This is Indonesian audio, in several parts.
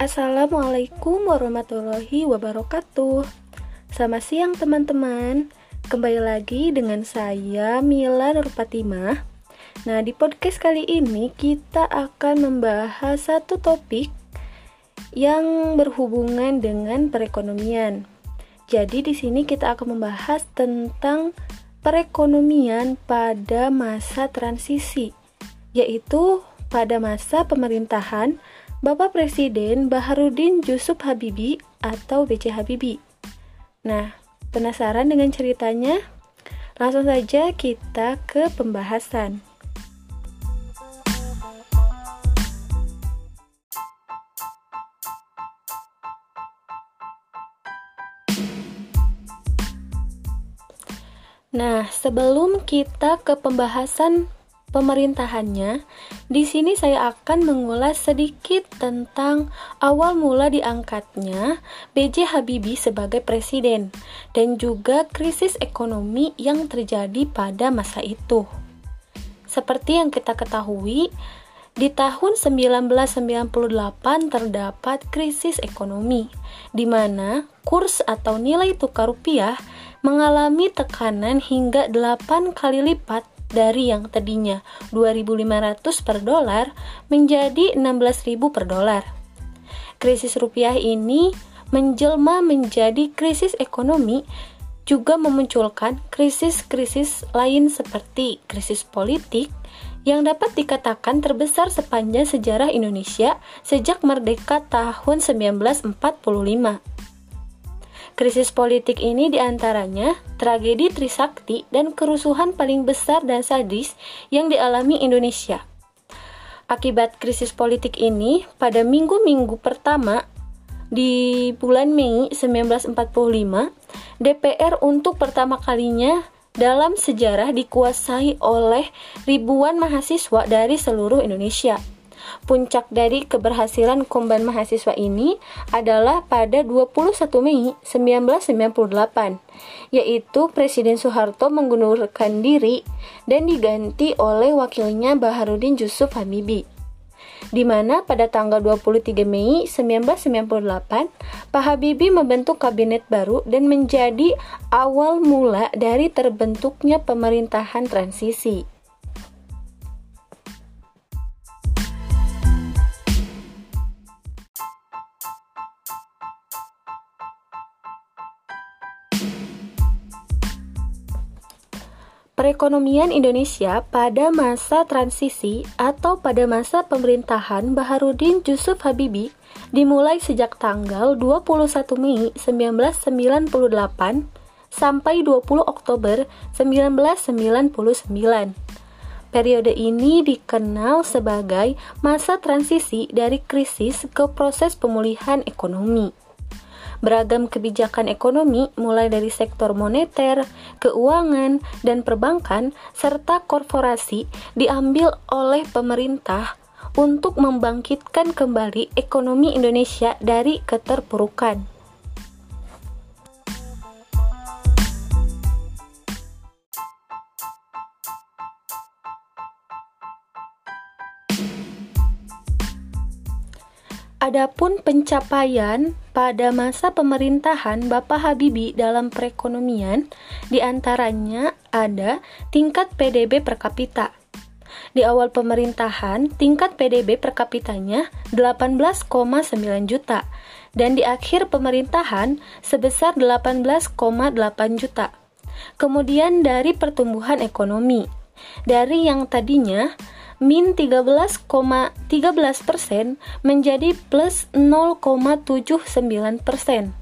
Assalamualaikum warahmatullahi wabarakatuh. Selamat siang teman-teman. Kembali lagi dengan saya Mila Nurpatimah. Nah, di podcast kali ini kita akan membahas satu topik yang berhubungan dengan perekonomian. Jadi di sini kita akan membahas tentang perekonomian pada masa transisi, yaitu pada masa pemerintahan Bapak Presiden Baharudin Yusuf Habibie atau BC Habibie. Nah, penasaran dengan ceritanya? Langsung saja kita ke pembahasan. Nah, sebelum kita ke pembahasan pemerintahannya, di sini saya akan mengulas sedikit tentang awal mula diangkatnya B.J. Habibie sebagai presiden dan juga krisis ekonomi yang terjadi pada masa itu. Seperti yang kita ketahui, di tahun 1998 terdapat krisis ekonomi, di mana kurs atau nilai tukar rupiah mengalami tekanan hingga 8 kali lipat dari yang tadinya 2.500 per dolar menjadi 16.000 per dolar. Krisis rupiah ini menjelma menjadi krisis ekonomi juga memunculkan krisis-krisis lain seperti krisis politik yang dapat dikatakan terbesar sepanjang sejarah Indonesia sejak merdeka tahun 1945. Krisis politik ini di antaranya tragedi Trisakti dan kerusuhan paling besar dan sadis yang dialami Indonesia. Akibat krisis politik ini, pada minggu-minggu pertama di bulan Mei 1945, DPR untuk pertama kalinya dalam sejarah dikuasai oleh ribuan mahasiswa dari seluruh Indonesia. Puncak dari keberhasilan Komban Mahasiswa ini adalah pada 21 Mei 1998, yaitu Presiden Soeharto mengundurkan diri dan diganti oleh wakilnya Baharudin Yusuf Habibie di mana pada tanggal 23 Mei 1998 Pak Habibie membentuk kabinet baru dan menjadi awal mula dari terbentuknya pemerintahan transisi. Perekonomian Indonesia pada masa transisi atau pada masa pemerintahan Baharudin Yusuf Habibie dimulai sejak tanggal 21 Mei 1998 sampai 20 Oktober 1999. Periode ini dikenal sebagai masa transisi dari krisis ke proses pemulihan ekonomi beragam kebijakan ekonomi mulai dari sektor moneter, keuangan, dan perbankan serta korporasi diambil oleh pemerintah untuk membangkitkan kembali ekonomi Indonesia dari keterpurukan. Adapun pencapaian pada masa pemerintahan Bapak Habibie dalam perekonomian di antaranya ada tingkat PDB per kapita. Di awal pemerintahan, tingkat PDB per kapitanya 18,9 juta dan di akhir pemerintahan sebesar 18,8 juta. Kemudian dari pertumbuhan ekonomi, dari yang tadinya min 13,13 persen menjadi plus 0,79 persen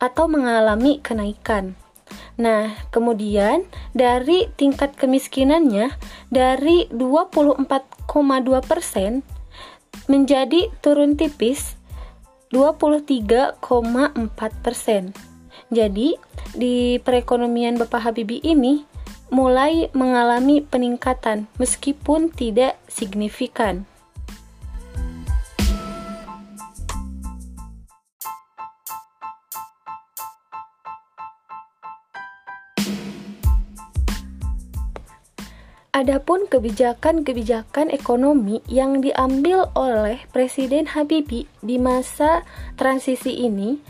atau mengalami kenaikan. Nah, kemudian dari tingkat kemiskinannya dari 24,2 persen menjadi turun tipis 23,4 persen. Jadi, di perekonomian Bapak Habibie ini mulai mengalami peningkatan meskipun tidak signifikan. Adapun kebijakan-kebijakan ekonomi yang diambil oleh Presiden Habibie di masa transisi ini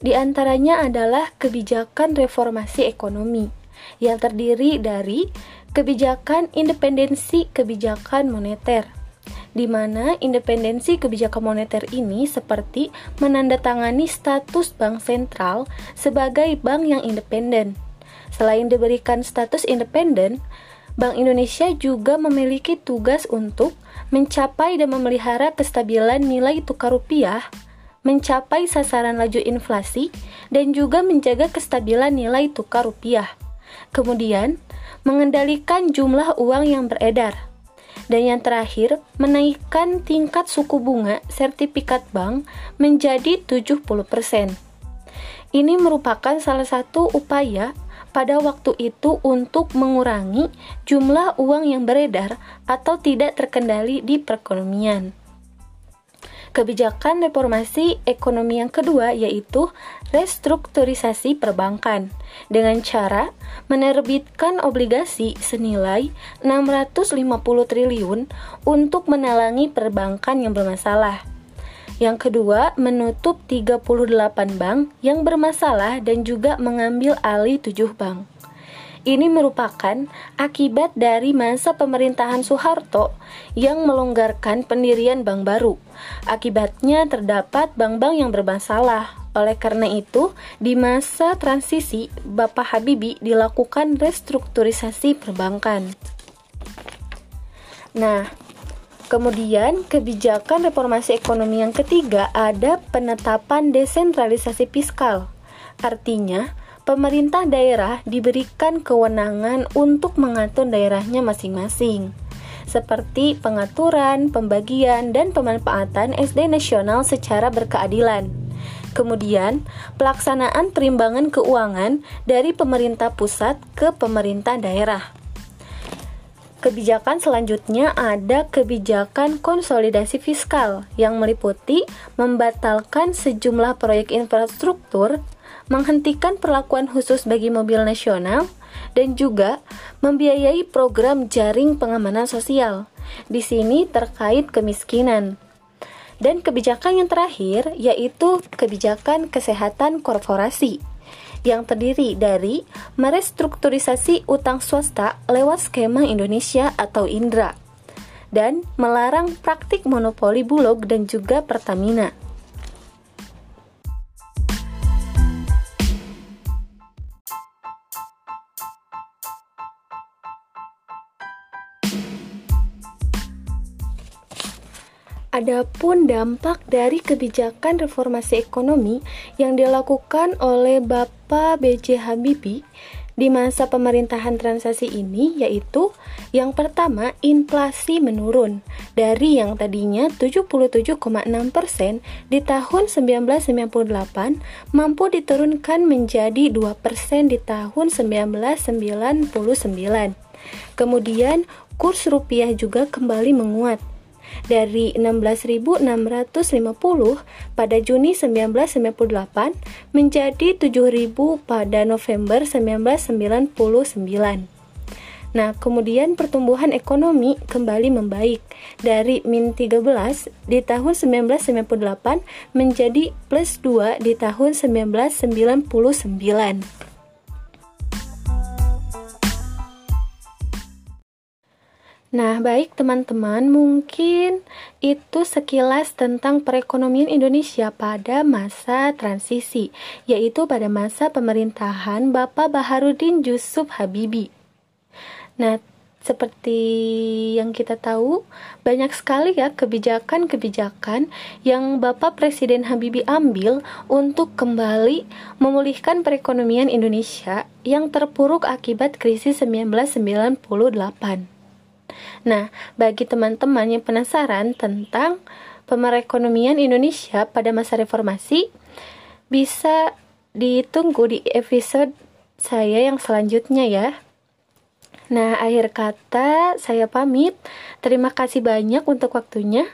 di antaranya adalah kebijakan reformasi ekonomi yang terdiri dari kebijakan independensi kebijakan moneter di mana independensi kebijakan moneter ini seperti menandatangani status bank sentral sebagai bank yang independen. Selain diberikan status independen, Bank Indonesia juga memiliki tugas untuk mencapai dan memelihara kestabilan nilai tukar rupiah, mencapai sasaran laju inflasi, dan juga menjaga kestabilan nilai tukar rupiah. Kemudian, mengendalikan jumlah uang yang beredar. Dan yang terakhir, menaikkan tingkat suku bunga sertifikat bank menjadi 70%. Ini merupakan salah satu upaya pada waktu itu untuk mengurangi jumlah uang yang beredar atau tidak terkendali di perekonomian. Kebijakan reformasi ekonomi yang kedua yaitu restrukturisasi perbankan dengan cara menerbitkan obligasi senilai 650 triliun untuk menalangi perbankan yang bermasalah. Yang kedua, menutup 38 bank yang bermasalah dan juga mengambil alih 7 bank. Ini merupakan akibat dari masa pemerintahan Soeharto yang melonggarkan pendirian bank baru. Akibatnya terdapat bank-bank yang bermasalah. Oleh karena itu, di masa transisi, Bapak Habibie dilakukan restrukturisasi perbankan. Nah, Kemudian, kebijakan reformasi ekonomi yang ketiga ada penetapan desentralisasi fiskal. Artinya, pemerintah daerah diberikan kewenangan untuk mengatur daerahnya masing-masing, seperti pengaturan, pembagian, dan pemanfaatan SD nasional secara berkeadilan. Kemudian, pelaksanaan perimbangan keuangan dari pemerintah pusat ke pemerintah daerah. Kebijakan selanjutnya ada kebijakan konsolidasi fiskal yang meliputi membatalkan sejumlah proyek infrastruktur, menghentikan perlakuan khusus bagi mobil nasional, dan juga membiayai program jaring pengamanan sosial. Di sini terkait kemiskinan. Dan kebijakan yang terakhir yaitu kebijakan kesehatan korporasi yang terdiri dari merestrukturisasi utang swasta lewat skema Indonesia atau Indra dan melarang praktik monopoli Bulog dan juga Pertamina. Adapun dampak dari kebijakan reformasi ekonomi yang dilakukan oleh Bapak B.J. Habibie di masa pemerintahan transisi ini yaitu yang pertama inflasi menurun dari yang tadinya 77,6% di tahun 1998 mampu diturunkan menjadi 2% di tahun 1999. Kemudian kurs rupiah juga kembali menguat dari 16.650 pada Juni 1998 menjadi 7.000 pada November 1999. Nah, kemudian pertumbuhan ekonomi kembali membaik dari min 13 di tahun 1998 menjadi plus 2 di tahun 1999. Nah, baik teman-teman, mungkin itu sekilas tentang perekonomian Indonesia pada masa transisi, yaitu pada masa pemerintahan Bapak Baharudin Yusuf Habibie. Nah, seperti yang kita tahu, banyak sekali ya kebijakan-kebijakan yang Bapak Presiden Habibie ambil untuk kembali memulihkan perekonomian Indonesia yang terpuruk akibat krisis 1998. Nah, bagi teman-teman yang penasaran tentang pemerekonomian Indonesia pada masa reformasi, bisa ditunggu di episode saya yang selanjutnya ya. Nah, akhir kata saya pamit. Terima kasih banyak untuk waktunya.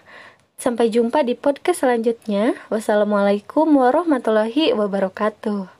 Sampai jumpa di podcast selanjutnya. Wassalamualaikum warahmatullahi wabarakatuh.